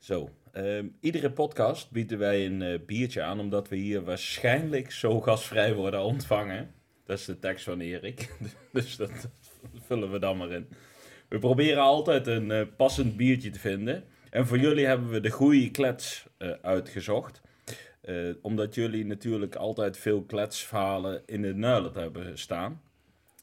Zo, ehm, iedere podcast bieden wij een eh, biertje aan, omdat we hier waarschijnlijk zo gastvrij worden ontvangen. Dat is de tekst van Erik, dus dat vullen we dan maar in. We proberen altijd een eh, passend biertje te vinden. En voor jullie hebben we de goede klets eh, uitgezocht. Omdat jullie natuurlijk altijd veel kletsverhalen in de nuilen hebben staan.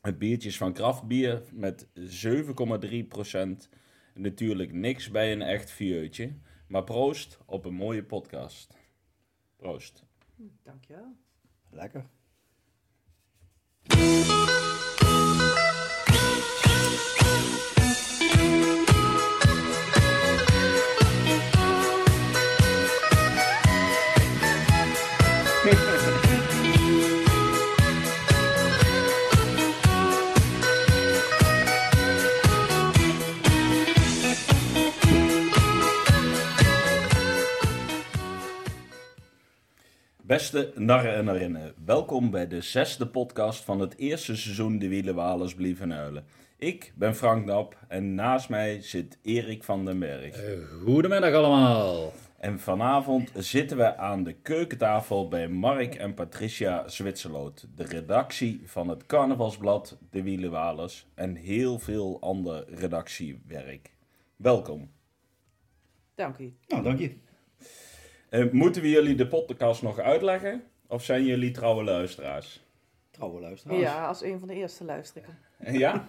Het biertje is van kraftbier met 7,3%. Natuurlijk niks bij een echt vieutje. Maar proost op een mooie podcast. Proost. Dankjewel. Lekker. Beste narren en narinnen, welkom bij de zesde podcast van het eerste seizoen De Wielenwalers Blieven Huilen. Ik ben Frank Nap en naast mij zit Erik van den Berg. Eh, Goedemiddag allemaal. En vanavond zitten we aan de keukentafel bij Mark en Patricia Zwitserloot, de redactie van het carnavalsblad De Wielenwalers en heel veel ander redactiewerk. Welkom. Dank u. Nou, dank je. Eh, moeten we jullie de podcast nog uitleggen? Of zijn jullie trouwe luisteraars? Trouwe luisteraars. Ja, als een van de eerste luister ik. Ja?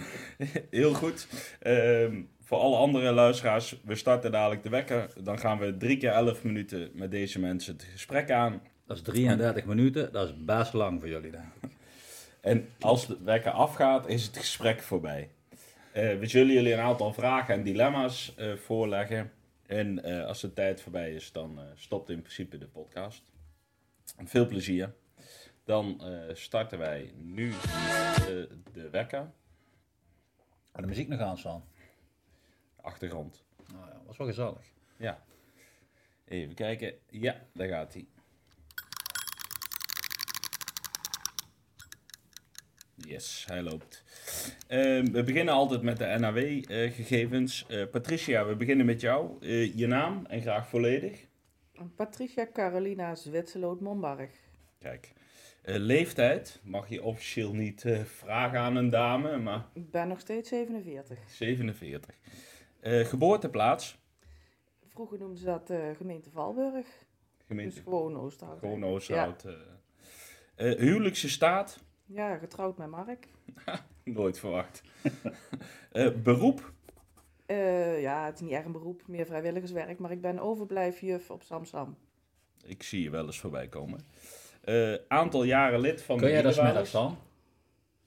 Heel goed. Ehm, voor alle andere luisteraars, we starten dadelijk de wekker. Dan gaan we drie keer elf minuten met deze mensen het gesprek aan. Dat is 33 minuten, dat is best lang voor jullie ik. En als de wekker afgaat, is het gesprek voorbij. Eh, we zullen jullie een aantal vragen en dilemma's eh, voorleggen. En eh, als de tijd voorbij is, dan eh, stopt in principe de podcast. Veel plezier. Dan eh, starten wij nu eh, de wekker. En de muziek nog aanstaan. Achtergrond. Nou ja, was wel gezellig. Ja. Even kijken. Ja, daar gaat hij. Yes, hij loopt. Ehm, we beginnen altijd met de NAW-gegevens. Eh, Patricia, we beginnen met jou. Eh, je naam en graag volledig. Patricia Carolina Zwitserloot Mombarg. Kijk. Eh, leeftijd mag je officieel niet vragen aan een dame, maar Ik ben nog steeds 47. 47. Eh, geboorteplaats. Vroeger noemden ze dat gemeente Valburg. Gemeente Dus gewoon Oosterhout. gewoon Oosterhout. huwelijkse staat. Ja, getrouwd met Mark. Nooit verwacht. Eh, beroep? Eh, ja, het is niet echt een beroep, meer vrijwilligerswerk. Maar ik ben overblijfjuf op Samsam. Ik zie je wel eens voorbij komen. Eh, aantal jaren lid van Kun de jij dat Wielerwalers? middags dan?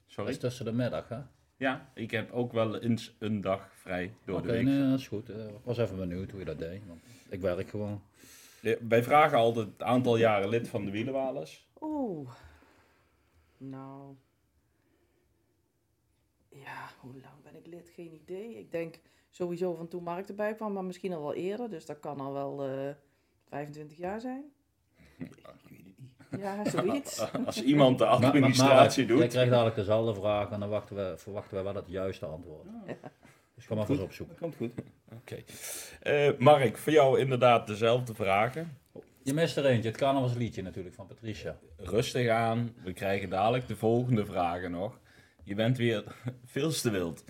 Dat Sorry? is tussen de middag, hè? Ja, ik heb ook wel eens een dag vrij door de week. nee, dat is goed. Ik was even benieuwd hoe je dat deed. Want ik werk gewoon. Ja, Wij vragen altijd het aantal jaren lid van de Wielenwalers. Oeh. Nou. Ja, hoe lang ben ik lid? Geen idee. Ik denk sowieso van toen Mark erbij kwam, maar misschien al wel eerder. Dus dat kan al wel eh 25 jaar zijn. Ik weet het niet. Ja, zoiets. Als iemand de administratie Jij doet. krijgt dadelijk dezelfde vraag en dan wachten we, verwachten we wel het juiste antwoord. Dus ga maar eens opzoeken. Dat komt goed. Oké. Eh, Mark, voor jou inderdaad dezelfde vragen. Je mist er eentje, het carnavalsliedje natuurlijk van Patricia. Rustig aan. We krijgen dadelijk de volgende vragen nog. Je bent weer veel te wild.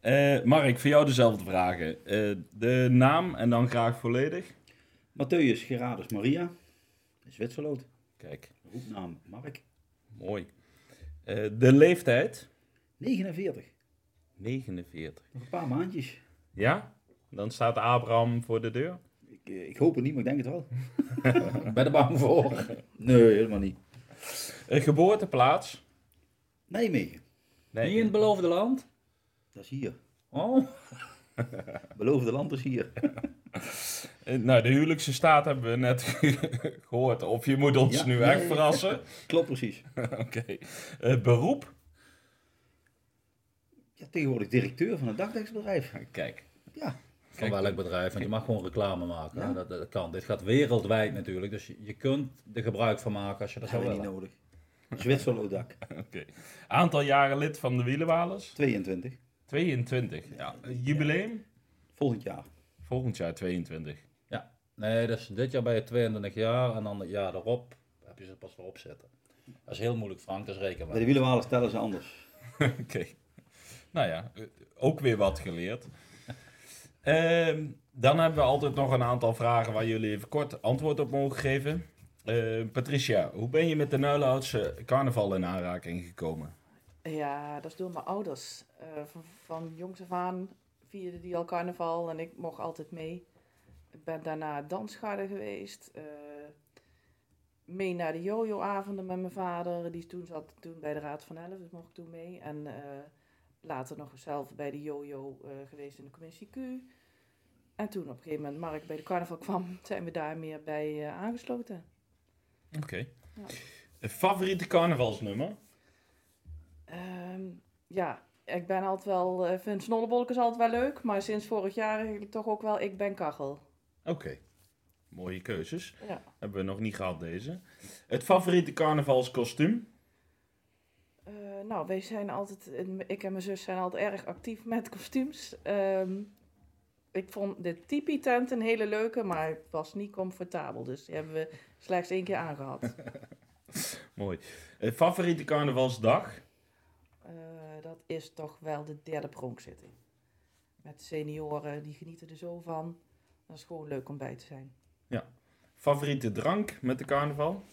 Eh, Mark, voor jou dezelfde vragen. Eh, de naam en dan graag volledig. Matthäus Gerardus Maria. Zwitserloot. Kijk, Roepnaam Mark. mooi. Eh, de leeftijd? 49. 49. Nog een paar maandjes. Ja? Dan staat Abraham voor de deur. Ik, ik hoop het niet, maar ik denk het wel. Ben je er bang voor? Nee, helemaal niet. Geboorteplaats? Nijmegen. Nee. Niet in het beloofde land? Dat is hier. Oh, Beloofde land is hier. Eh, nou, de huwelijkse staat hebben we net gehoord. Of je moet ons Ja, nu ja, echt ja. verrassen. Klopt precies. Oké. Eh, beroep? Ja, tegenwoordig directeur van een dagdekkersbedrijf. Kijk. Ja. van Kijk, welk bedrijf, want je mag gewoon reclame maken. Ja. Dat, dat kan. Dit gaat wereldwijd natuurlijk, dus je, je kunt er gebruik van maken als je dat Dat zou hebben we niet willen. nodig. Zwitserloot dak. Oké. Aantal jaren lid van de Wielenwalers? 22. 22. Ja. Jubileum? Volgend jaar. Volgend jaar 22. Nee, dus dit jaar ben je 22 jaar en dan het jaar erop heb je ze pas erop zitten. Dat is heel moeilijk, Frank, dat is Bij de rekenbaar. wielenwalen stellen ze anders. Oké. Nou ja, eh, ook weer wat geleerd. Ehm, dan hebben we altijd nog een aantal vragen waar jullie even kort antwoord op mogen geven. Eh, Patricia, hoe ben je met de Nuilhoutse carnaval in aanraking gekomen? Ja, dat is door mijn ouders. Eh, van, van jongs af aan vierden die al carnaval en ik mocht altijd mee. Ik ben daarna dansgarde geweest. eh, mee naar de jojo-avonden met mijn vader. Die toen zat toen bij de Raad van Elf, dus mocht ik toen mee. En later nog zelf bij de jojo geweest in de commissie Q. En toen op een gegeven moment Mark bij de carnaval kwam, zijn we daar meer bij aangesloten. Oké. Ja. Een favoriete carnavalsnummer? Ehm, ja, ik ben altijd wel, eh, vind snollebolletjes altijd wel leuk, maar sinds vorig jaar eigenlijk toch ook wel Ik Ben Kachel. Oké. Mooie keuzes. Ja. Hebben we nog niet gehad deze. Het favoriete carnavalskostuum? Eh, nou, wij zijn altijd, ik en mijn zus zijn altijd erg actief met kostuums. Ehm, ik vond de tipi-tent een hele leuke, maar het was niet comfortabel, dus die hebben we slechts één keer aangehad. Mooi. Het favoriete carnavalsdag? Eh, dat is toch wel de derde pronkzitting. Met senioren, die genieten er zo van. Dat is gewoon leuk om bij te zijn. Favoriete drank met de carnaval?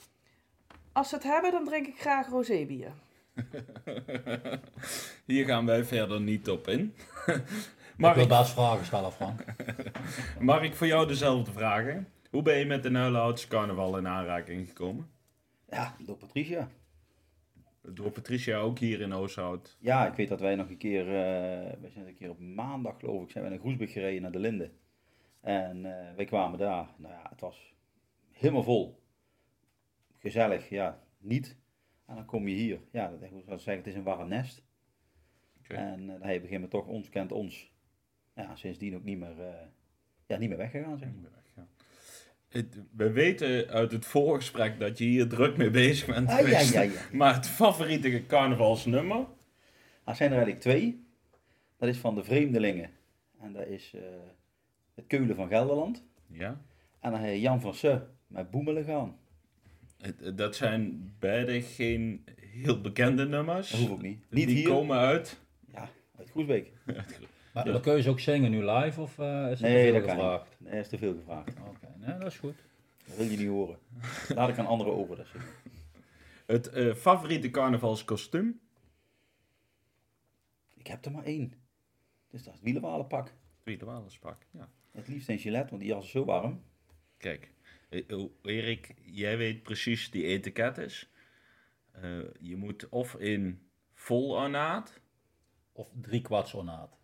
Als ze het hebben, dan drink ik graag rosébier. Hier gaan wij verder niet op in. Ik Mark, wil best vragen stellen, Frank. Mark, voor jou dezelfde vragen. Hoe ben je met de Nuilhoutse carnaval in aanraking gekomen? Ja, door Patricia. Door Patricia ook hier in Oosthout. Ja, ik weet dat wij nog een keer, eh wij zijn een keer op maandag geloof ik, zijn we naar Groesbeek gereden naar de Linde. En eh, wij kwamen daar, nou ja, het was helemaal vol. Gezellig, ja, niet. En dan kom je hier, ja, dat, ik zou zeggen, het is een warm nest. En uh, hij op een gegeven moment toch ons kent ons. Ja, sindsdien ook niet meer, eh, ja, niet meer weggegaan, zeg maar. Het- we weten uit het voorgesprek dat je hier druk mee bezig bent Ah, ja, geweest. ja, ja. Maar het favoriete carnavalsnummer? Er zijn er eigenlijk twee. Dat is van de Vreemdelingen. En dat is eh, het Keulen van Gelderland. Ja. En dan je Jan van Se met Boemelen gaan. Het- Dat zijn beide geen heel bekende nummers. Dat hoeft ook niet. Niet Die hier. komen uit. Ja, uit Groesbeek. Maar Ja. kun je ze ook zingen nu live of eh, is het Nee, te dat gevraagd? niet. Nee, is te veel gevraagd. Oké, nee, dat is goed. Dat wil je niet horen. Laat ik aan anderen over. Dat is het. Het eh, favoriete carnavalskostuum? ik heb er maar één. Dus dat is het wielenwalenpak. Walenspak. Ja. Het liefst een gilet, want die jas is zo warm. Kijk, eh, oh, Erik, jij weet precies die etikettes. Eh je moet of in vol ornaat. Of drie kwarts ornaat.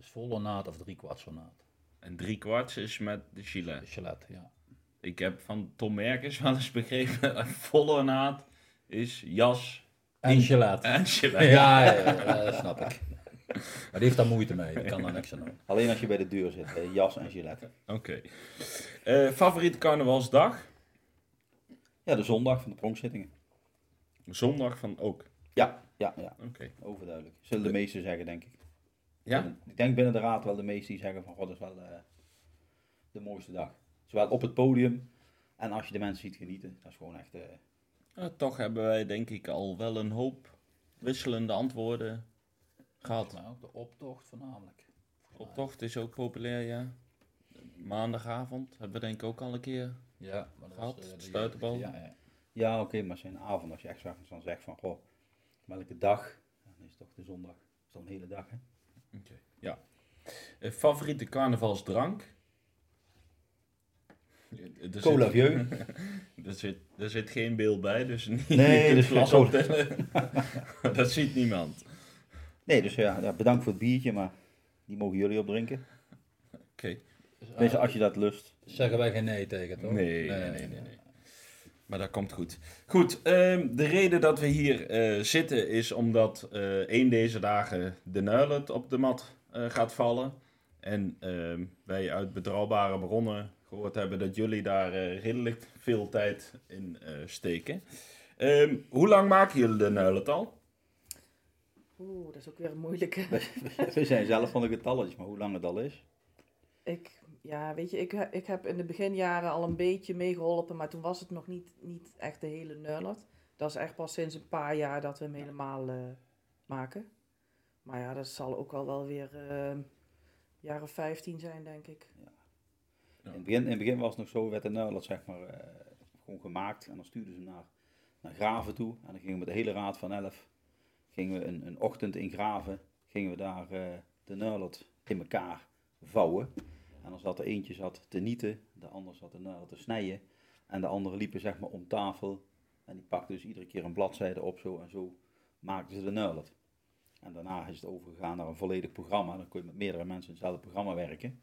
Dus vol ornaat of drie kwarts ornaat. En drie kwarts is met de De gilet. Ja. Ik heb van Tom Merkers wel eens begrepen, dat vol ornaat is jas En Chalet. en gilet. Ja, ja, ja, dat snap ik. Maar die heeft daar moeite mee, die kan daar niks aan doen. Alleen als je bij de deur zit. hè, jas en gilet. Oké. Eh, favoriete carnavalsdag? Ja, de zondag van de pronkzittingen. Zondag van ook. Ja, ja, ja. Oké. Overduidelijk. Zullen de meesten zeggen, denk ik. Ja? Ik denk binnen de raad wel de meesten die zeggen van, god, dat is wel eh, de mooiste dag. Zowel op het podium en als je de mensen ziet genieten. Dat is gewoon echt... eh, toch hebben wij denk ik al wel een hoop wisselende antwoorden gehad. Maar ook de optocht voornamelijk. Optocht is ook populair, ja. Maandagavond hebben we denk ik ook al een keer. Ja, maar dat Gehad, was, eh, de stuiterbal. Ja, ja. Ja, oké, maar zijn avond, als je echt dan zegt van, goh, welke dag? Dan is het toch de zondag. Dat is toch een hele dag, hè? Oké, ja. Eh, favoriete carnavalsdrank? Er Cola zit- Vieux. Er zit, er zit geen beeld bij, dus niet Nee, dus glas optellen. dat ziet niemand. Nee, dus ja, ja, bedankt voor het biertje, maar die mogen jullie opdrinken. Oké. Dus, Tenminste, als je dat lust. Zeggen wij geen nee tegen, toch? Nee, nee, nee, nee, nee. Maar dat komt goed. Goed, ehm, de reden dat we hier eh, zitten is omdat eh één deze dagen de Nuilet op de mat eh, gaat vallen. En ehm, wij uit betrouwbare bronnen gehoord hebben dat jullie daar eh, redelijk veel tijd in eh, steken. Ehm, hoe lang maken jullie de Nuilet al? Oeh, dat is ook weer een moeilijke. We zijn zelf van de getalletjes, maar hoe lang het al is. Ik, ja, weet je, ik, ik heb in de beginjaren al een beetje meegeholpen, maar toen was het nog niet, niet echt de hele Nullet. Dat is echt pas sinds een paar jaar dat we hem helemaal eh, maken. Maar ja, dat zal ook al wel weer jaar of 15 zijn, denk ik. In het, begin, in het begin was het nog zo, werd de Nuilert zeg maar eh, gewoon gemaakt en dan stuurden ze hem naar, naar Graven toe. En dan gingen we met de hele raad van elf, gingen we een, een ochtend in Graven, gingen we daar eh, de Nuilert in elkaar vouwen. En dan zat er eentje zat te nieten, de ander zat de te snijden. En de anderen liepen zeg maar om tafel en die pakten dus iedere keer een bladzijde op zo en zo maakten ze de Nuilert. En daarna is het overgegaan naar een volledig programma. Dan kon je met meerdere mensen in hetzelfde programma werken.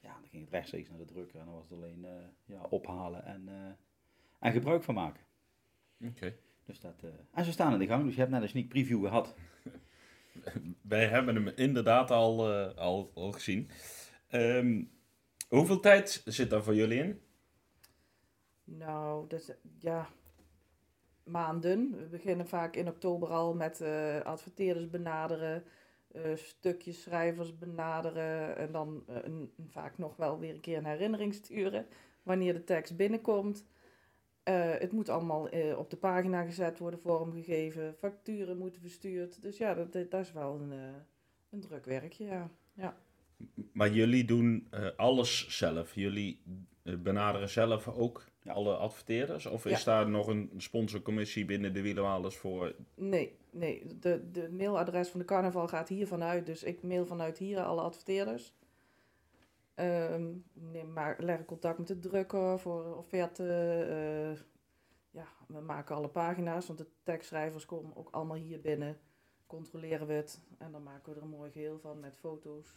Ja, dan ging het rechtstreeks naar de drukker en dan was het alleen eh, ja, ophalen en, eh, en gebruik van maken. Oké. Dus dat, eh, en ze staan in de gang, dus je hebt net een sneak preview gehad. Wij hebben hem inderdaad al, al, al gezien. Ehm, hoeveel tijd zit daar voor jullie in? Nou, dus, ja, maanden. We beginnen vaak in oktober al met eh, adverteerders benaderen, eh, stukjes schrijvers benaderen en dan eh, vaak nog wel weer een keer een herinnering sturen wanneer de tekst binnenkomt. Het moet allemaal op de pagina gezet worden, vormgegeven, facturen moeten verstuurd. Dus ja, dat, dat is wel een, een druk werkje, ja. Maar jullie doen eh, alles zelf. Jullie eh, benaderen zelf ook Ja. alle adverteerders? Of is Ja. daar nog een sponsorcommissie binnen de Wielerwalers voor? Nee, nee. De, de mailadres van de carnaval gaat hier vanuit. Dus ik mail vanuit hier alle adverteerders. Ehm neem maar, leg contact met de drukker voor offerte. eh, ja, we maken alle pagina's, want de tekstschrijvers komen ook allemaal hier binnen. Controleren we het en dan maken we er een mooi geheel van met foto's.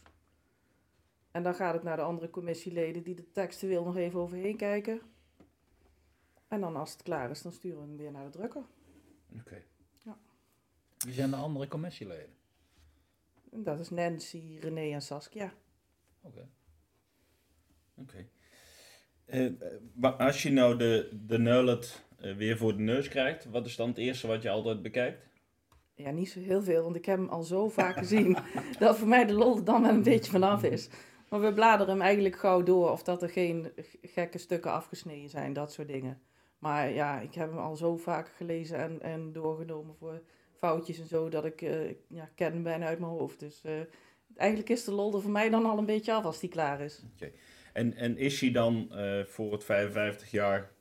En dan gaat het naar de andere commissieleden die de textueel nog even overheen kijken. En dan als het klaar is, dan sturen we hem weer naar de drukker. Oké. Wie zijn de andere commissieleden? En Dat is Nancy, René en Saskia. Oké. Oké. Eh, eh, maar als je nou de, de nullet eh, weer voor de neus krijgt, wat is dan het eerste wat je altijd bekijkt? Ja, niet zo heel veel, want ik heb hem al zo vaak gezien dat voor mij de lol er dan wel een beetje vanaf is. Maar we bladeren hem eigenlijk gauw door of dat er geen gekke stukken afgesneden zijn, dat soort dingen. Maar ja, ik heb hem al zo vaak gelezen en, en doorgenomen voor foutjes en zo, dat ik eh, ja, ken hem bijna uit mijn hoofd. Dus eh, eigenlijk is de lol er voor mij dan al een beetje af als die klaar is. En, en is hij dan eh, voor het 55 jaar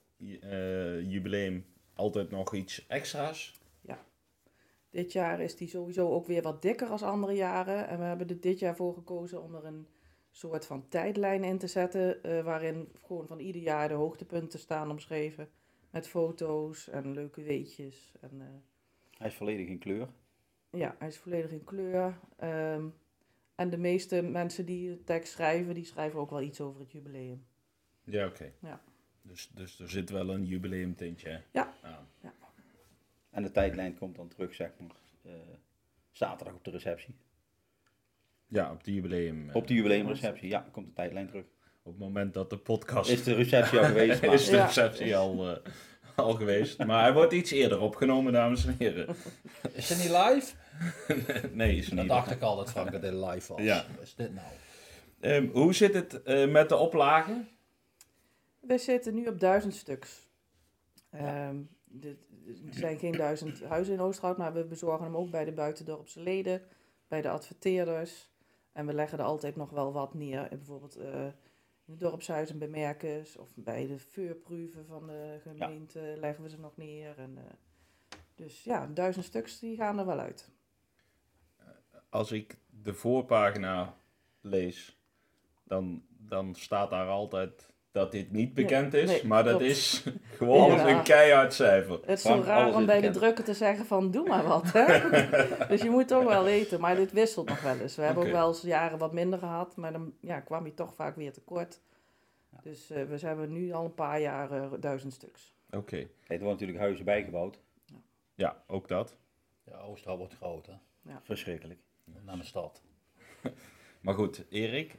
jubileum altijd nog iets extra's? Dit jaar is die sowieso ook weer wat dikker als andere jaren. En we hebben er dit jaar voor gekozen om er een soort van tijdlijn in te zetten. eh, waarin gewoon van ieder jaar de hoogtepunten staan omschreven. Met foto's en leuke weetjes. En, eh, Hij is volledig in kleur. ja, hij is volledig in kleur. Ehm, en de meeste mensen die de tekst schrijven, die schrijven ook wel iets over het jubileum. Ja, oké. Ja. Dus, dus er zit wel een jubileumtintje Ja. aan. En de tijdlijn komt dan terug, zeg maar, eh, zaterdag op de receptie. Ja, op de jubileum. eh, Op de jubileumreceptie, ja, komt de tijdlijn terug. op het moment dat de podcast Is de receptie al geweest, maar is de Ja. receptie al, eh, al geweest. Maar hij wordt iets eerder opgenomen, dames en heren. Is ze niet live? nee, is Dat niet. dacht ik al dat Frank dat dit live was. Ja. Is dit nou? Ehm, hoe zit het eh, met de oplagen? We zitten nu op duizend stuks. Ehm, dit- er zijn geen duizend huizen in Oosterhout, maar we bezorgen hem ook bij de buitendorpse leden, bij de adverteerders. En we leggen er altijd nog wel wat neer. Bijvoorbeeld eh, in het dorpshuis en bij of bij de vuurproeven van de gemeente leggen we ze nog neer. En, eh, dus ja, duizend stuks die gaan er wel uit. Als ik de voorpagina lees, dan, dan staat daar altijd dat dit niet bekend is. nee, maar dat klopt. is gewoon Ja. een keihard cijfer. Het is zo raar om bij de drukker te zeggen van doe maar wat. Hè? dus je moet toch wel weten. Maar dit wisselt nog wel eens. We hebben ook wel eens jaren wat minder gehad. Maar dan ja, kwam je toch vaak weer tekort. Dus eh, we hebben nu al een paar jaar eh, duizend stuks. Oké, Kijk, er worden natuurlijk huizen bijgebouwd. ja, ook dat. Ja, Oosterhout wordt groot, hè. Verschrikkelijk. Met name stad. Maar goed, Erik,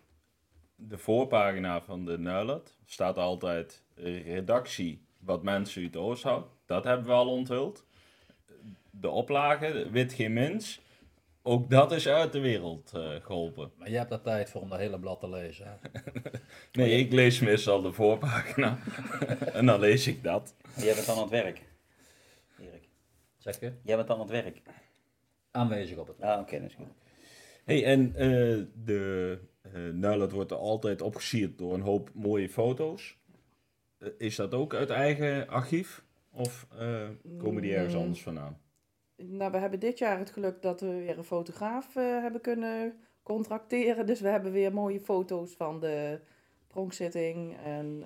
de voorpagina van de Nuilet staat altijd redactie wat mensen uit Oosthout. Dat hebben we al onthuld. De oplage, wit geen mens. ook dat is uit de wereld eh, geholpen. Maar je hebt daar tijd voor om dat hele blad te lezen. hè? Nee, ik lees meestal de voorpagina. en dan lees ik dat. Jij bent dan aan het werk. Erik, Zeg je? jij bent dan aan het werk. Aanwezig op het Ah, oké, dat is goed. hey, en eh, de eh Nuilet wordt er altijd opgesierd door een hoop mooie foto's. Eh, is dat ook uit eigen archief? Of eh, komen die ergens anders vandaan? Nou, we hebben dit jaar het geluk dat we weer een fotograaf hebben kunnen contracteren. Dus we hebben weer mooie foto's van de pronkzitting en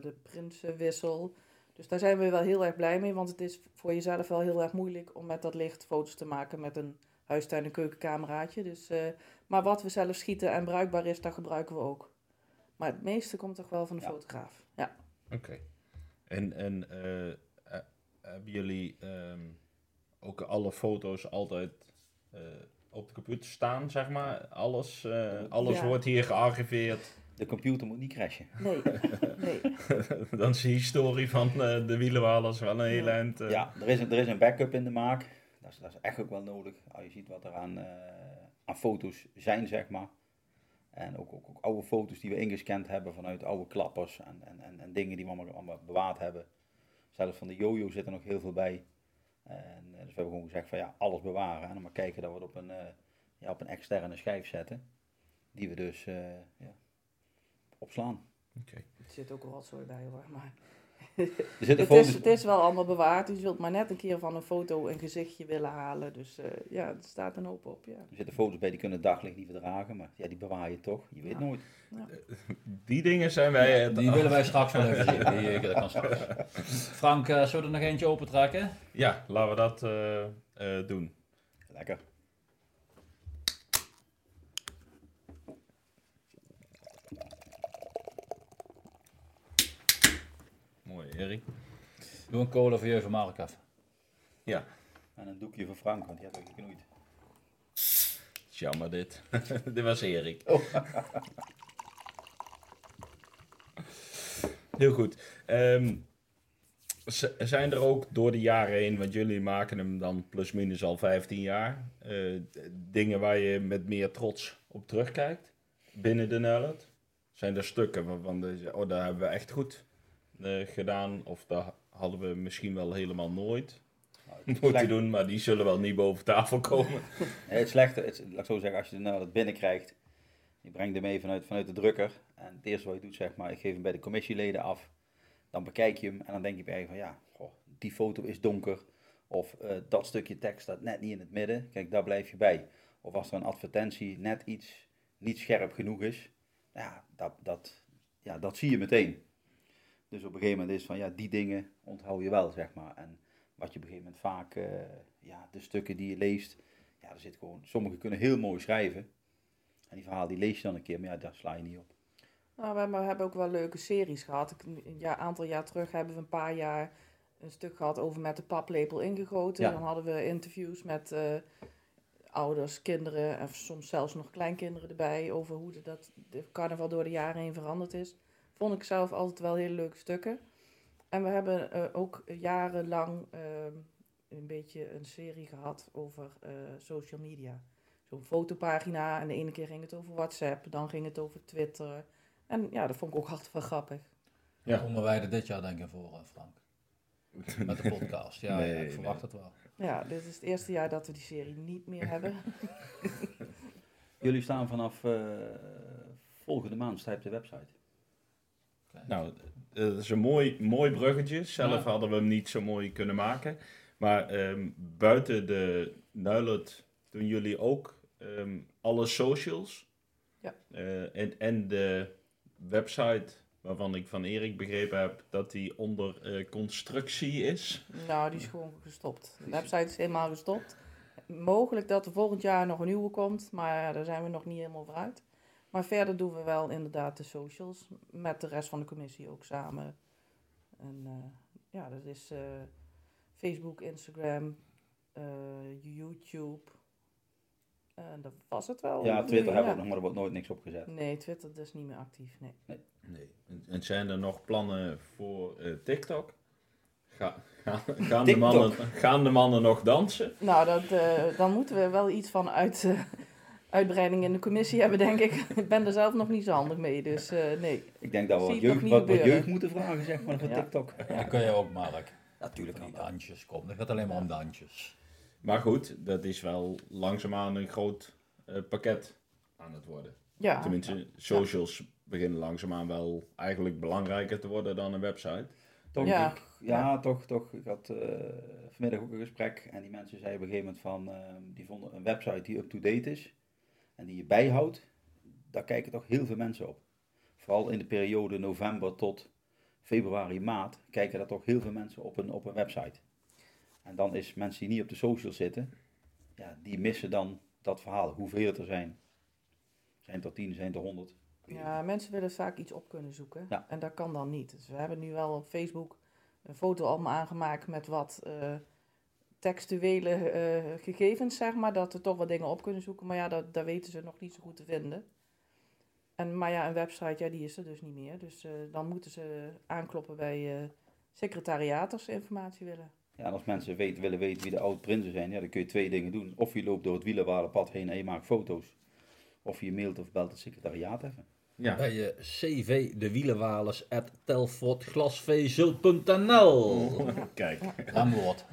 de prinsenwissel. Dus daar zijn we wel heel erg blij mee, want het is voor jezelf wel heel erg moeilijk om met dat licht foto's te maken met een huistuin- en keukencameraatje. Dus, maar wat we zelf schieten en bruikbaar is, dat gebruiken we ook. Maar het meeste komt toch wel van de Ja. fotograaf. Ja. Oké. En, en eh, eh, hebben jullie ehm, ook alle foto's altijd eh, op de computer staan, zeg maar? Alles, eh, alles Ja. wordt hier gearchiveerd. De computer moet niet crashen. Nee, nee. Dan is de historie van de wielenwalers wel een heel eind. eh, Ja, er is, een, er is een backup in de maak. Dat is, dat is echt ook wel nodig. Als je ziet wat er aan, eh, aan foto's zijn, zeg maar. En ook, ook, ook oude foto's die we ingescand hebben vanuit oude klappers en, en, en, en dingen die we allemaal, allemaal bewaard hebben. Zelfs van de jojo zit er nog heel veel bij. En, eh, dus we hebben gewoon gezegd van ja, alles bewaren. En dan maar kijken dat we het op een, eh, ja, op een externe schijf zetten. Die we dus eh, ja, opslaan. Oké. Er zit ook rotzooi bij hoor, maar... Er zitten Het foto's... is, het is wel allemaal bewaard. Je zult maar net een keer van een foto een gezichtje willen halen. Dus eh, ja, er staat een hoop op. Ja. Er zitten foto's bij die kunnen daglicht niet verdragen, maar ja, die bewaar je toch. Je weet Ja. nooit. Die dingen zijn wij... Die willen wij straks wel even zien. Die, eh, dat kan straks. Frank, eh, zullen we er nog eentje open trekken? Ja, laten we dat eh, eh, doen. Lekker. Mooi, Erik. Doe een cola voor je van Mark af. Ja, En een doekje voor Frank, want die had ook geknoeid. jammer dit. dit was Erik. Heel goed. Ehm, z- zijn er ook door de jaren heen, want jullie maken hem dan plus minus al 15 jaar, eh, dingen waar je met meer trots op terugkijkt binnen de Nullet? Zijn er stukken waarvan zegt, oh, dat hebben we echt goed eh, gedaan, of dat hadden we misschien wel helemaal nooit Nou, moeten slecht- doen, maar die zullen wel niet boven tafel komen. Nee, het slechte, het, laat ik zo zeggen, als je nou dat binnenkrijgt, je brengt hem mee vanuit, vanuit de drukker. En het eerste wat je doet, zeg maar, ik geef hem bij de commissieleden af. Dan bekijk je hem en dan denk je bij je van, ja, goh, die foto is donker. Of eh, dat stukje tekst staat net niet in het midden. Kijk, daar blijf je bij. Of als er een advertentie net iets niet scherp genoeg is, ja, dat, dat, ja, dat zie je meteen. Dus op een gegeven moment is van, ja, die dingen onthoud je wel, zeg maar. En wat je op een gegeven moment vaak, eh, ja, de stukken die je leest, ja, er zit gewoon, sommigen kunnen heel mooi schrijven. En die verhalen die lees je dan een keer, maar ja, daar sla je niet op. Nou, we hebben- ook wel leuke series gehad. Een aantal jaar terug hebben we een paar jaar een stuk gehad over met de paplepel ingegoten. Ja. Dan hadden we interviews met eh, ouders, kinderen en soms zelfs nog kleinkinderen erbij. Over hoe de, dat de carnaval door de jaren heen veranderd is. Vond ik zelf altijd wel hele leuke stukken. En we hebben eh, ook jarenlang ehm, een beetje een serie gehad over eh, social media. Zo'n fotopagina en de ene keer ging het over WhatsApp, dan ging het over Twitter. En ja, dat vond ik ook altijd wel grappig. Ja. Komen wij er dit jaar denk ik voor, eh, Frank? Met de podcast. Ja, Nee, ja, ik verwacht nee. het wel. Ja, dit is het eerste jaar dat we die serie niet meer hebben. Jullie staan vanaf eh, volgende maand, op de website. Nou, dat is een mooi, mooi bruggetje. Zelf Ja. hadden we hem niet zo mooi kunnen maken. Maar ehm, buiten de Nuilet doen jullie ook ehm, alle socials. Ja. Eh, en, en de website waarvan ik van Erik begrepen heb dat die onder eh, constructie is. nou, die is gewoon gestopt. De website is helemaal gestopt. Mogelijk dat er volgend jaar nog een nieuwe komt, maar daar zijn we nog niet helemaal voor uit. Maar verder doen we wel inderdaad de socials met de rest van de commissie ook samen. En eh, ja, dat is eh, Facebook, Instagram, eh, YouTube. En dat was het wel. Ja, Twitter hebben we nog, maar er wordt nooit niks opgezet. Nee, Twitter is niet meer actief. Nee. Nee. En, en zijn er nog plannen voor eh, TikTok? Ga, ga- gaan, de TikTok. mannen, gaan de mannen nog dansen? Nou, dat, eh, dan moeten we wel iets van uit, eh, uitbreiding in de commissie hebben, denk ik. ik ben er zelf nog niet zo handig mee, dus eh, nee. Ik denk dat we wat jeugd, niet wat, jeugd moeten vragen, zeg maar, voor Ja. TikTok. Dat kun je ook, Mark. Natuurlijk dat. dansjes komt. Het gaat alleen maar om dansjes. Maar goed, dat is wel langzaamaan een groot eh, pakket aan het worden. Ja, Tenminste, socials beginnen langzaamaan wel eigenlijk belangrijker te worden dan een website. Toch, Ja. ik- ja, toch, toch. Ik had eh, vanmiddag ook een gesprek en die mensen zeiden op een gegeven moment van, eh, die vonden een website die up-to-date is en die je bijhoudt, daar kijken toch heel veel mensen op. Vooral in de periode november tot februari, maart, kijken daar toch heel veel mensen op een, op een website. En dan is mensen die niet op de social zitten, ja, die missen dan dat verhaal, hoeveel het er zijn. Zijn er tien, zijn er honderd? Ja, mensen willen vaak iets op kunnen zoeken. Ja. En dat kan dan niet. Dus we hebben nu wel op Facebook een foto allemaal aangemaakt met wat eh, textuele eh, gegevens, zeg maar. Dat we toch wat dingen op kunnen zoeken. Maar ja, dat, dat weten ze nog niet zo goed te vinden. En, maar ja, een website, ja, die is er dus niet meer. Dus eh, dan moeten ze aankloppen bij eh secretariaat als ze informatie willen. Ja, en als mensen weten, willen weten wie de oud-prinsen zijn, ja, dan kun je twee dingen doen. Of je loopt door het wielerwalenpad heen en je maakt foto's. Of je mailt of belt het secretariaat even. Ja, Bij je cv de wielenwalers at telfortglasvezel.nl. kijk. Lang woord.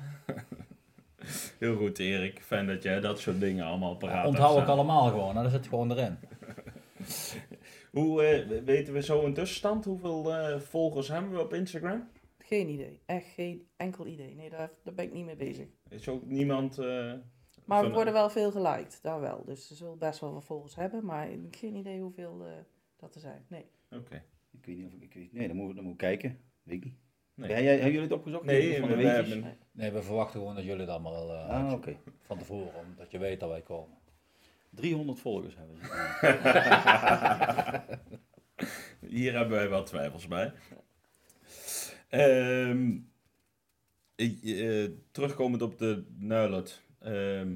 Heel goed, Erik. Fijn dat jij dat soort dingen allemaal paraat Onthoud ik allemaal gewoon. Dat zit gewoon erin. Hoe eh, weten we zo een tussenstand? Hoeveel eh, volgers hebben we op Instagram? Geen idee. Echt geen enkel idee. Nee, daar, daar ben ik niet mee bezig. Is ook niemand. eh, Maar we worden wel veel geliked, daar wel. Dus ze zullen best wel wat volgers hebben, maar ik heb geen idee hoeveel eh, dat er zijn. Nee. Oké. Ik weet niet of ik, ik weet, nee, dan moet, dan moet ik kijken. Weet ik niet. Nee. Jij- hebben jullie het opgezocht? Nee, van de we hebben- Nee, we verwachten gewoon dat jullie het allemaal eh, Ah, oké. van tevoren, omdat je weet dat wij komen. 300 volgers hebben ze. Hier hebben wij wat twijfels bij. Ik, eh, terugkomend op de Nuilert. Ehm,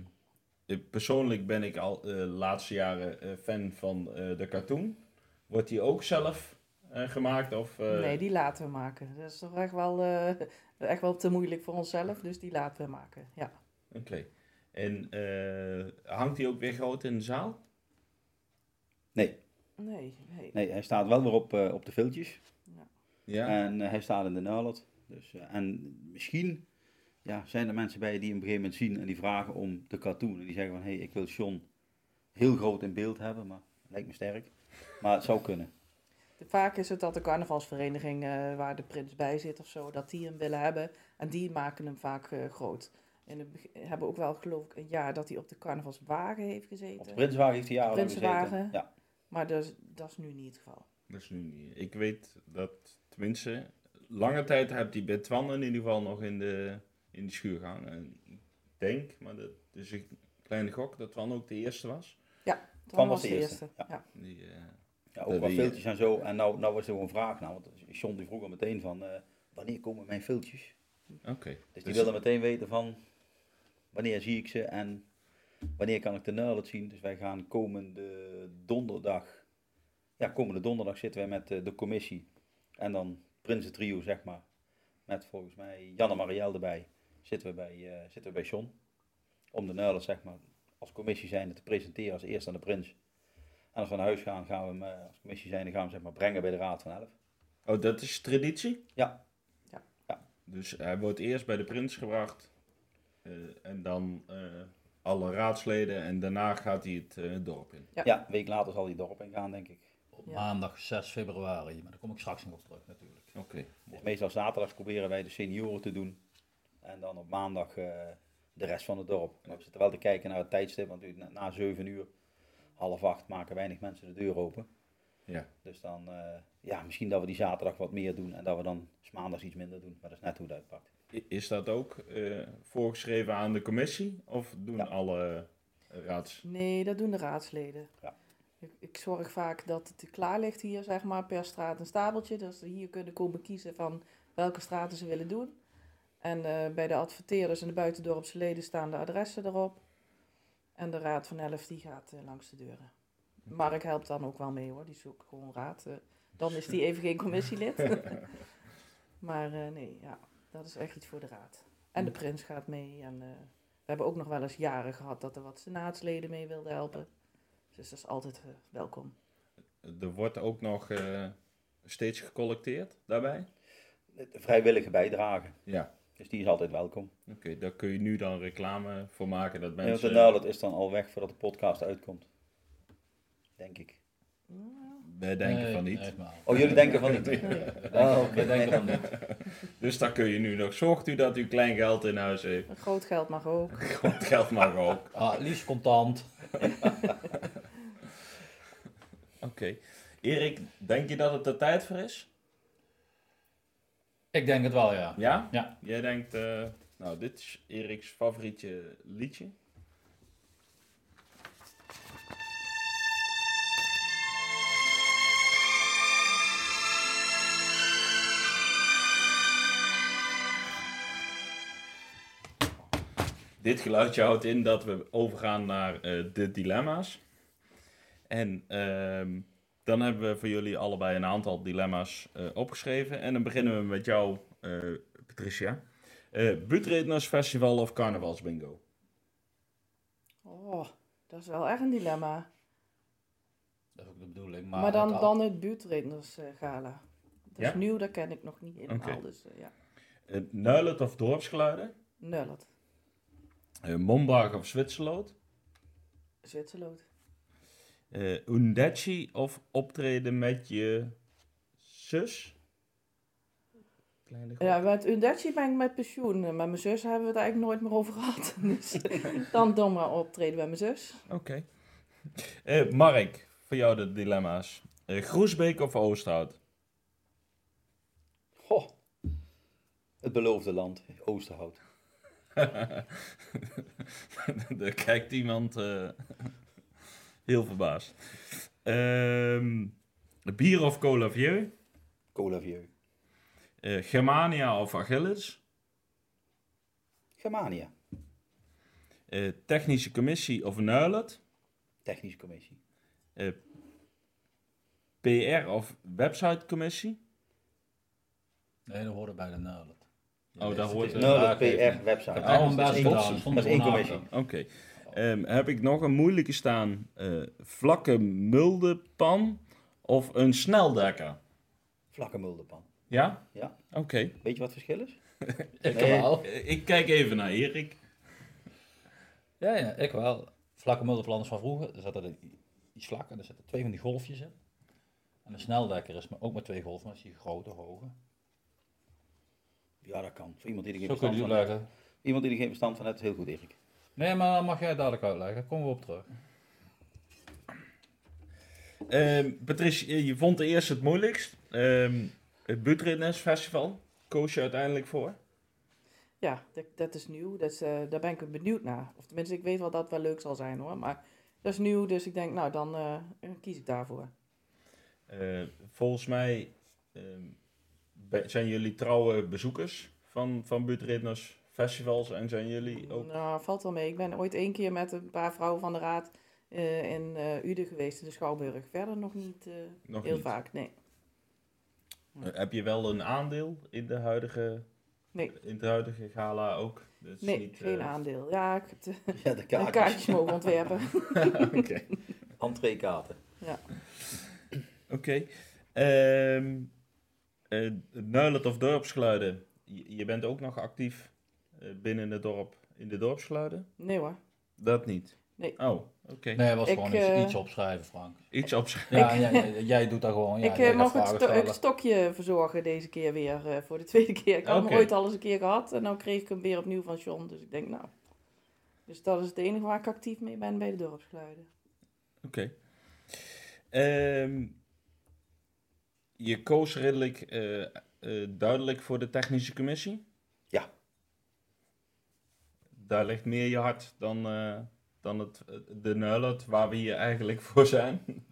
persoonlijk ben ik al de laatste jaren eh, fan van eh, de cartoon. Wordt die ook zelf eh, gemaakt? Of, eh, nee, die laten we maken. Dat is toch echt wel, eh, echt wel te moeilijk voor onszelf, dus die laten we maken. Ja. Oké. En eh, hangt die ook weer groot in de zaal? Nee, Nee, nee. nee, hij staat wel weer op, eh, op de viltjes. Ja. En eh, hij staat in de Nuilert. Dus, eh, en misschien ja, zijn er mensen bij die hem op een gegeven moment zien en die vragen om de cartoon. En die zeggen van, hé, hey, ik wil John heel groot in beeld hebben, maar lijkt me sterk. Maar het zou kunnen. Vaak is het dat de carnavalsvereniging eh, waar de prins bij zit of zo, dat die hem willen hebben. En die maken hem vaak eh, groot. En we hebben ook wel, geloof ik, een jaar dat hij op de carnavalswagen heeft Op de gezeten. Prinswagen heeft hij jarenlang Prinsenwagen. gezeten. Ja. Maar dat is, dat is nu niet het geval. Dat is nu niet. Ik weet dat, tenminste, lange tijd heb die bij Twan in ieder geval nog in de, in de schuur gehangen. En ik denk, maar dat is een kleine gok, dat Twan ook de eerste was. Twan was de eerste, ja. Ja. Die, eh, Ja, ook wat wie- filtjes en zo. En nou, nou was er gewoon een vraag. Nou, want John die vroeg al meteen van, eh, wanneer komen mijn filtjes? Oké. Dus die Dus- wilde meteen weten van, wanneer zie ik ze en wanneer kan ik de Nuilert zien? Dus wij gaan komende donderdag, ja, komende donderdag zitten wij met eh, de commissie. En dan Prinsen Trio, zeg maar. Met volgens mij Janne Marielle erbij. Zitten we bij, eh, zitten we bij John. Om de Nuilert, zeg maar, als commissie zijnde te presenteren als eerste aan de prins. En als we naar huis gaan, gaan we hem eh, als commissie zijnde gaan we hem, zeg maar, brengen bij de Raad van Elf. Oh, dat is traditie? Ja. Ja. Ja. Dus hij wordt eerst bij de prins gebracht. eh, en dan eh, alle raadsleden. En daarna gaat hij het dorp in. Ja. Ja. een week later zal hij het dorp ingaan, denk ik. Op Ja. maandag 6 februari, maar daar kom ik straks nog op terug natuurlijk. Oké. Dus meestal zaterdags proberen wij de senioren te doen. En dan op maandag eh, de rest van het dorp. Maar we zitten wel te kijken naar het tijdstip, want na 7 uur, half acht, maken weinig mensen de deur open. Ja. Dus dan, eh, ja, misschien dat we die zaterdag wat meer doen en dat we dan 's maandags iets minder doen. Maar dat is net hoe het uitpakt. Is dat ook eh, voorgeschreven aan de commissie? Of doen Ja. alle eh, raads... Nee, dat doen de raadsleden. Ja. Ik, ik zorg vaak dat het klaar ligt hier, zeg maar, per straat een stapeltje. Dat ze hier kunnen komen kiezen van welke straten ze willen doen. En eh, bij de adverteerders en de buitendorpse leden staan de adressen erop. En de raad van elf die gaat eh, langs de deuren. Mark helpt dan ook wel mee hoor, die zoekt gewoon raad. eh. dan is die even geen commissielid. maar eh, nee, ja, dat is echt iets voor de raad. En de prins gaat mee. En eh, we hebben ook nog wel eens jaren gehad dat er wat senaatsleden mee wilden helpen. Dus dat is altijd welkom. Er wordt ook nog eh, steeds gecollecteerd daarbij? De vrijwillige bijdrage. Ja. Dus die is altijd welkom. Oké, daar kun je nu dan reclame voor maken dat En mensen... de Nuilet is dan al weg voordat de podcast uitkomt. Denk ik. Wij denken Nee, van niet. Oh, jullie denken van niet? Oh, oké. We denken van niet. Dus daar kun je nu nog... Zorgt u dat u klein geld in huis heeft. Groot geld mag ook. Want geld mag ook. Ah, liefst contant. Oké. Erik, denk je dat het er tijd voor is? Ik denk het wel, ja. Ja? Ja. Jij denkt... eh, nou, dit is Eriks favorietje liedje. Dit geluidje houdt in dat we overgaan naar eh, de dilemma's. En ehm, dan hebben we voor jullie allebei een aantal dilemma's eh, opgeschreven. En dan beginnen we met jou, eh, Patricia. Eh Buurtredners Festival of Carnavalsbingo? Oh, dat is wel echt een dilemma. Dat is ook de bedoeling. Maar, Maar, dan, het- dan het buurtredners gala. Dat is nieuw, dat ken ik nog niet helemaal. Oké. Dus ja, Eh Nuilet of Dorpsgeluiden? Nullet. Eh Mombach of Zwitserloot? Zwitserloot. Eh Undeci of optreden met je zus? Ja, met Undachi ben ik met pensioen. Met mijn zus hebben we het eigenlijk nooit meer over gehad. Dus dan dan maar optreden bij mijn zus. Oké. Eh, Mark, voor jou de dilemma's. Eh Groesbeek of Oosterhout? Goh. Het beloofde land, Oosterhout. Daar kijkt iemand eh, heel verbaasd. Ehm, bier of cola vieux? Cola Vieux. Eh, Germania of Achilles? Germania. Eh, technische commissie of Nuilet? Technische commissie. Eh, PR of websitecommissie? Nee, dat hoort bij de Nuilet. Oh, daar hoort het. de- Nuilet. PR website. Een dat is één- commissie. Oké. Ehm, heb ik nog een moeilijke staan? Eh, vlakke muldepan of een sneldekker? Vlakke mulderpan. Ja? Ja. Oké. Weet je wat het verschil is? Ik Nee. wel. Ik kijk even naar Erik. Ja, ja, ik wel. Vlakke mulderplan is van vroeger. Er zat er iets vlak en er zitten twee van die golfjes in. En een sneldekker is maar ook met twee golven, maar is die grote, hoge. Ja, dat kan. Voor iemand die er geen Zo verstand van heeft. Iemand die er geen verstand van heeft, heel goed, Erik. Nee, maar dan mag jij het dadelijk uitleggen. Daar komen we op terug. Ehm, Patricia, je vond de eerste het moeilijkst. Ehm het Buurtredners Festival. Koos je uiteindelijk voor? Ja, dat, dat is nieuw. Dat is, eh, daar ben ik benieuwd naar. Of tenminste, ik weet wel dat het wel leuk zal zijn hoor. Maar dat is nieuw, dus ik denk, nou dan eh, kies ik daarvoor. Eh, volgens mij ehm, zijn jullie trouwe bezoekers van, van Buurtredners Festivals en zijn jullie ook... Nou, valt wel mee. Ik ben ooit één keer met een paar vrouwen van de raad eh, in eh Uden geweest, in de Schouwburg. Verder nog niet eh, Nog heel niet. vaak, nee. Heb je wel een aandeel in de huidige, Nee. in het huidige gala ook? Dat is Nee, niet, geen aandeel. Ja, ik heb de, Ja, de kaartjes. kaartjes mogen ontwerpen. Oké. Entreekaarten. Ja. Oké. Ehm eh, Nuilet of dorpsgeluiden. Je, je bent ook nog actief binnen het dorp in de dorpsgeluiden? Nee hoor. Dat niet? Nee. Oh, oké. Nee, het was Ik, gewoon iets, eh, iets opschrijven, Frank. Iets op Ja, jij, doet dat gewoon. Ja, ik jij eh, mag het, sto- het stokje verzorgen deze keer weer eh, voor de tweede keer. Ik had Oké. hem ooit al eens een keer gehad en dan kreeg ik hem weer opnieuw van John. Dus ik denk nou. Dus dat is het enige waar ik actief mee ben bij de dorpsgeluiden. Oké. Ehm, je koos redelijk eh, eh, duidelijk voor de technische commissie? Ja. Daar ligt meer je hart dan, eh, dan het, de Nuilet waar we hier eigenlijk voor zijn.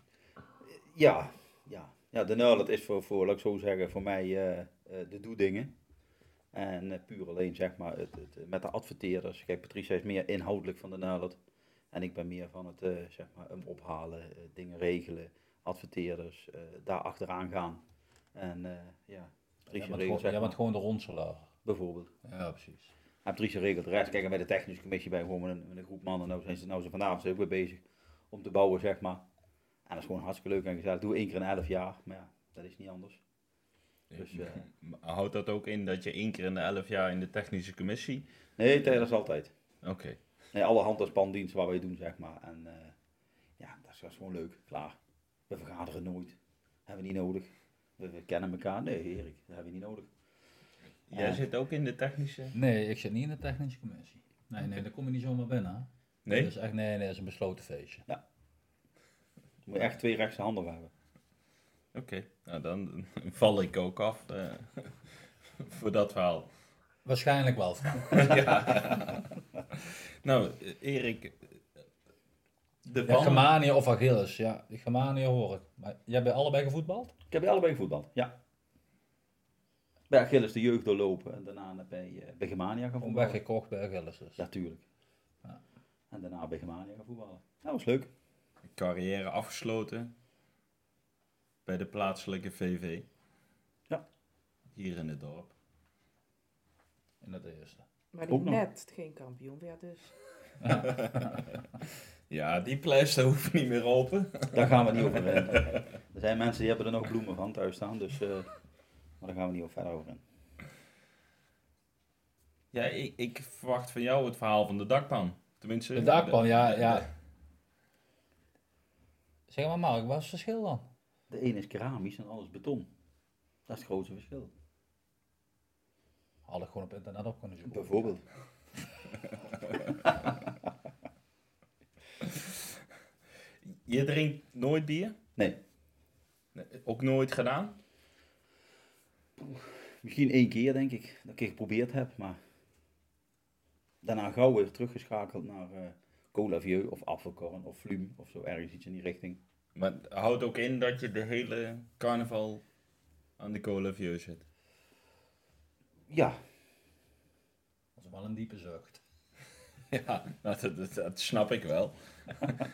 Ja, ja. ja de Nuilet is voor, voor, laat ik zo zeggen, voor mij eh, eh, de doedingen. En puur alleen, zeg maar, het, het, met de adverteerders. Kijk, Patricia is meer inhoudelijk van de Nuilet. En ik ben meer van het, eh, zeg maar, hem ophalen, dingen regelen, adverteerders, eh, daar achteraan gaan. En eh, ja, Patricia bent, regelt, gewoon, zeg jij maar. bent gewoon de ronselaar. bijvoorbeeld. Ja, precies. Heb Dries geregeld de rest. Kijk, en bij de technische commissie bij gewoon met een, met een groep mannen. Nou zijn ze, nou vanavond zijn ook weer bezig om te bouwen, zeg maar. En dat is gewoon hartstikke leuk en gezellig. Doe één keer in elf jaar, maar ja, dat is niet anders. Dus, eh, Houdt dat ook in dat je één keer in de elf jaar in de technische commissie... Nee, tijdens altijd. Oké. Nee, alle hand- en spandiensten wat wij doen, zeg maar. En eh, ja, dat is, dat is gewoon leuk. Klaar. We vergaderen nooit. Hebben we niet nodig. We, we kennen elkaar. Nee, Erik, dat hebben we niet nodig. Jij Ja. zit ook in de technische... Nee, ik zit niet in de technische commissie. Nee, nee, daar kom je niet zomaar binnen. hè. Nee? Dat is echt, nee, nee, dat is een besloten feestje. Je moet echt twee rechtse handen hebben. Oké, nou dan val ik ook af eh, voor dat verhaal. Waarschijnlijk wel, ja. nou, Erik, de Ja. Germanië of Achilles, ja. Die Germanië hoor ik. Maar jij bent allebei gevoetbald? Ik heb allebei voetbal, ja. Bij Achilles de jeugd doorlopen en daarna bij, eh bij Germania gaan voetballen. weggekocht bij Achilles dus. Ja, tuurlijk. Ja. En daarna bij Germania gaan voetballen. Dat was leuk. carrière afgesloten bij de plaatselijke VV. Ja. Hier in het dorp. In het eerste. Maar die Ook nog. net geen kampioen werd dus. Ja, die pleister hoeft niet meer open. Daar gaan we niet over. Er zijn mensen die hebben er nog bloemen van thuis staan, dus, eh, maar daar gaan we niet over verder over in. Ja, ik, ik verwacht van jou het verhaal van de dakpan. Tenminste... De dakpan, ja, de- ja. Zeg maar Mark, wat is het verschil dan? De ene is keramisch en is beton. Dat is het grootste verschil. Had ik gewoon op internet op kunnen zoeken. Bijvoorbeeld. Je drinkt nooit bier? Nee, Nee, Ook nooit gedaan? Misschien één keer denk ik dat ik het geprobeerd heb, maar daarna gauw weer teruggeschakeld naar eh cola vieux of apfelkorn of flume of zo ergens iets in die richting. Maar houdt ook in dat je de hele carnaval aan de cola vieux zit. Ja, Dat is wel een diepe zucht. Ja, nou, dat, dat, dat snap ik wel.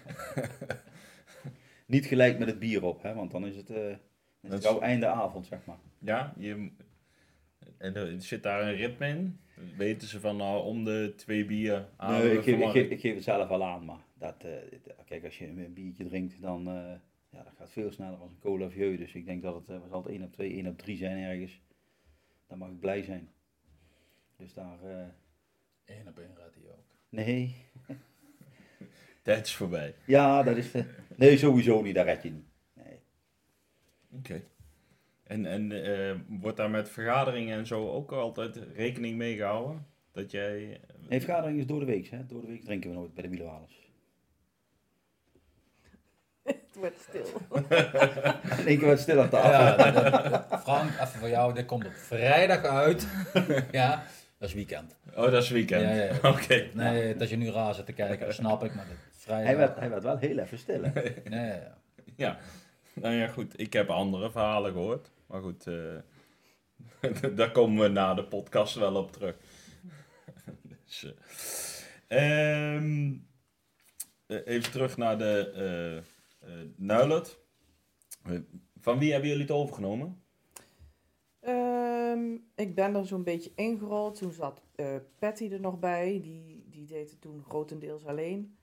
niet gelijk met het bier op, hè, want dan is het, eh het is- gauw einde avond, zeg maar. Ja, je, en er zit daar een ritme in? Weten ze van nou, om de twee bier aan Nee, ik geef, ik, geef, ik geef het zelf al aan, maar dat, eh, het- kijk, als je een biertje drinkt, dan eh, ja, dat gaat veel sneller als een cola vieux. Dus ik denk dat het, uh, zal het 1 op 2, 1 op 3 zijn ergens. Dan mag ik blij zijn. Dus daar, eh, Eén op één redt hij ook. nee. Tijd is voorbij. Ja, dat is, nee, sowieso niet, daar red je niet. Oké. En, en eh, wordt daar met vergaderingen en zo ook altijd rekening mee gehouden? Dat jij... Nee, vergadering is door de week, hè. Door de week drinken we nooit bij de wielerwalers. Het wordt stil. In één keer stil aan tafel. Ja, Frank, even voor jou. Dit komt op vrijdag uit. ja, dat is weekend. Oh, dat is weekend. Ja, ja, ja. Oké. Nee, dat je nu raar zit te kijken, dat snap ik. Maar dat vrijdag... Hij, werd, hij werd wel heel even stil, hè. Nee, ja. Ja. Nou ja, goed. Ik heb andere verhalen gehoord. Maar goed, eh, daar komen we na de podcast wel op terug. dus, eh, ehm, eh, even terug naar de eh, Nuilert. Van wie hebben jullie het overgenomen? Ehm, ik ben er zo'n beetje ingerold. Toen zat Patty er nog bij. Die, die deed het toen grotendeels alleen.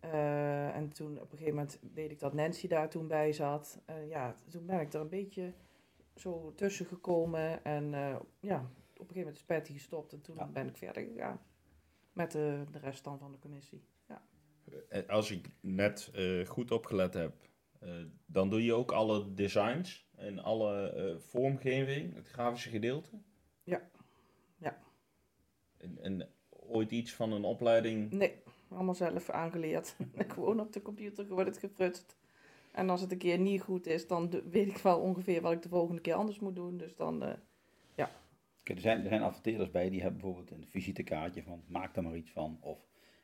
Eh, en toen op een gegeven moment weet ik dat Nancy daar toen bij zat. Eh, ja, toen ben ik er een beetje zo tussen gekomen. En eh, ja, op een gegeven moment is Patty gestopt. En toen Ja. ben ik verder gegaan. Met de, de rest dan van de commissie. Ja. Als ik net goed opgelet heb, dan doe je ook alle designs en alle vormgeving, het grafische gedeelte? Ja. Ja. En, en ooit iets van een opleiding? Nee, allemaal zelf aangeleerd. Gewoon op de computer wordt het gefrutst. En als het een keer niet goed is, dan weet ik wel ongeveer wat ik de volgende keer anders moet doen. Dus dan, eh, Kijk, er zijn, er zijn adverteerders bij die hebben bijvoorbeeld een visitekaartje van maak daar maar iets van. Of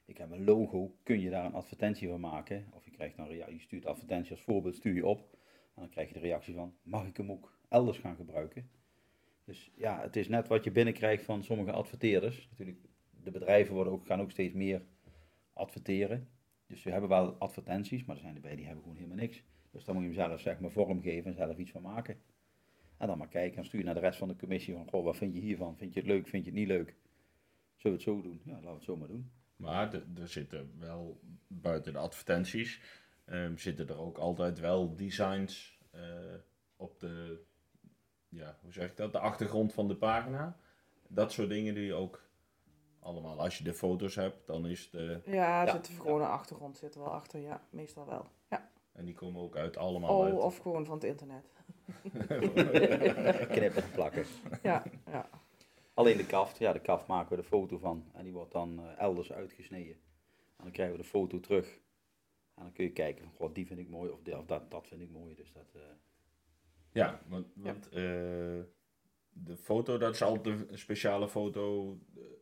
ik heb een logo, kun je daar een advertentie van maken? Of je krijgt dan, ja, je stuurt advertentie als voorbeeld, stuur je op. En dan krijg je de reactie van, mag ik hem ook elders gaan gebruiken? Dus ja, het is net wat je binnenkrijgt van sommige adverteerders. Natuurlijk, de bedrijven worden ook, gaan ook steeds meer adverteren. Dus we hebben wel advertenties, maar er zijn erbij die hebben gewoon helemaal niks. Dus dan moet je hem zelf zeg maar vormgeven en zelf iets van maken. En dan maar kijken. Dan stuur je naar de rest van de commissie van, goh, wat vind je hiervan? Vind je het leuk? Vind je het niet leuk? Zullen we het zo doen? Ja, laten we het zo maar doen. Maar er zitten wel, buiten de advertenties, ehm, zitten er ook altijd wel designs eh, op de, ja, hoe zeg ik dat, de achtergrond van de pagina. Dat soort dingen die je ook allemaal, als je de foto's hebt, dan is de, Ja, er Ja. zit gewoon een achtergrond zit er wel achter, ja, meestal wel. Ja. en die komen ook uit allemaal Oh, uit. of gewoon van het internet. Knippen en plakken. Ja, ja. Alleen de kaft, ja, de kaft maken we de foto van. En die wordt dan eh, elders uitgesneden. En dan krijgen we de foto terug. En dan kun je kijken van, goh, die vind ik mooi of, die, of dat, dat vind ik mooi. Dus dat, eh, Ja, want, want eh, de foto, dat is altijd een speciale foto,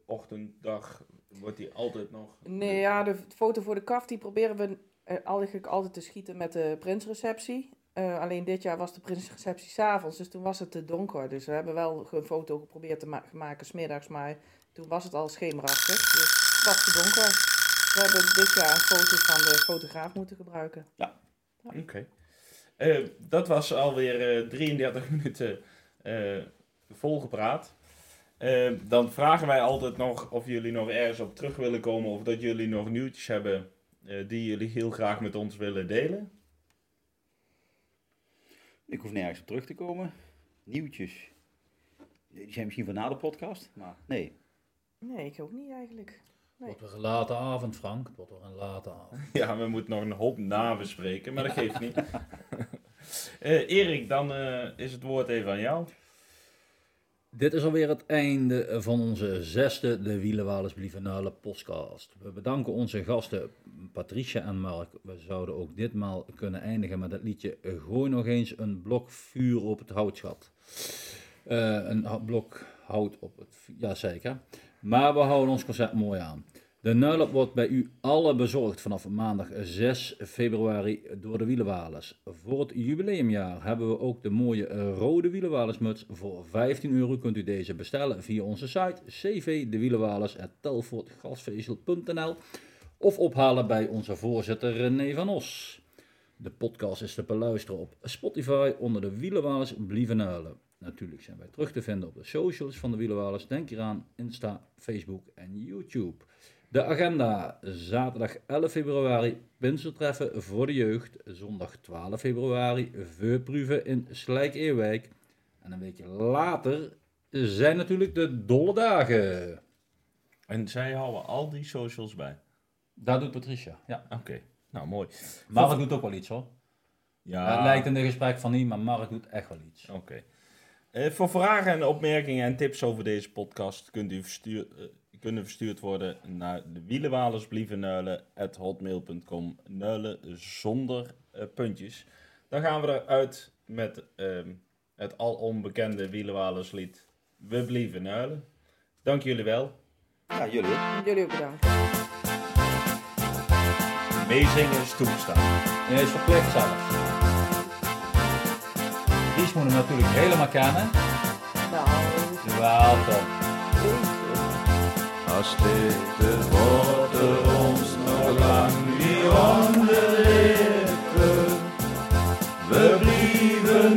ochtenddag, wordt die altijd nog... Nee, ja, de foto voor de kaf die proberen we eh, eigenlijk altijd te schieten met de prinsreceptie. Eh, alleen dit jaar was de prinsreceptie s'avonds, dus toen was het te donker. Dus we hebben wel een foto geprobeerd te ma- maken smiddags, maar toen was het al schemerachtig. Dus het was te donker. We hebben dit jaar een foto van de fotograaf moeten gebruiken. Oké. Eh, dat was alweer eh 33 minuten volgepraat. Eh, dan vragen wij altijd nog of jullie nog ergens op terug willen komen of dat jullie nog nieuwtjes hebben eh, die jullie heel graag met ons willen delen. ik hoef nergens op terug te komen. Nieuwtjes. Die zijn misschien van na de podcast, maar nee. Nee, ik ook niet eigenlijk. Het wordt weer een late avond, Frank. Het wordt weer een late avond. Ja, we moeten nog een hoop nabespreken, maar dat geeft niet. Eh, Erik, dan eh, is het woord even aan jou. Dit is alweer het einde van onze zesde De Wielenwalers Blievenale podcast. We bedanken onze gasten Patricia en Mark. We zouden ook ditmaal kunnen eindigen met het liedje Gooi nog eens een blok vuur op het houtschat. Eh, een blok hout op het ja zeker. Maar we houden ons concept mooi aan. De Nuilop wordt bij u alle bezorgd vanaf maandag 6 februari door de Wielenwalers. Voor het jubileumjaar hebben we ook de mooie eh, rode Wielenwalersmuts. Voor 15 euro kunt u deze bestellen via onze site cvdewielenwalers.telfortgasvezel.nl of ophalen bij onze voorzitter René van Os. De podcast is te beluisteren op Spotify onder de Wielenwalers Blieven Huilen. Natuurlijk zijn wij terug te vinden op de socials van de Wielenwalers. Denk hieraan Insta, Facebook en YouTube. De agenda. Zaterdag 11 februari Pinseltreffen voor de jeugd. Zondag 12 februari Veurproeven in Slijk-Eerwijk. En een weekje later zijn natuurlijk de dolle dagen. En zij houden al die socials bij. Daar doet Patricia, ja. Oké, nou mooi. Mark doet ook wel iets hoor. Ja, Het lijkt in de gesprek van niet, maar Mark doet echt wel iets. Oké. Eh, voor vragen en opmerkingen en tips over deze podcast kunt u verstuur, eh, kunnen verstuurd worden naar de wielenwalersblievennuilen.hotmail.com Nuilen zonder eh, puntjes. Dan gaan we eruit met ehm, het al onbekende wielenwalerslied We blieven nuilen. Dank jullie wel. Ja, jullie ook. Jullie ook bedankt. Meezingen is toegestaan. Hij is verplicht zelfs. Dries moet hem natuurlijk helemaal kennen. Nou, Wel toch. Als dit er ons nog lang niet om de lippen. We blieven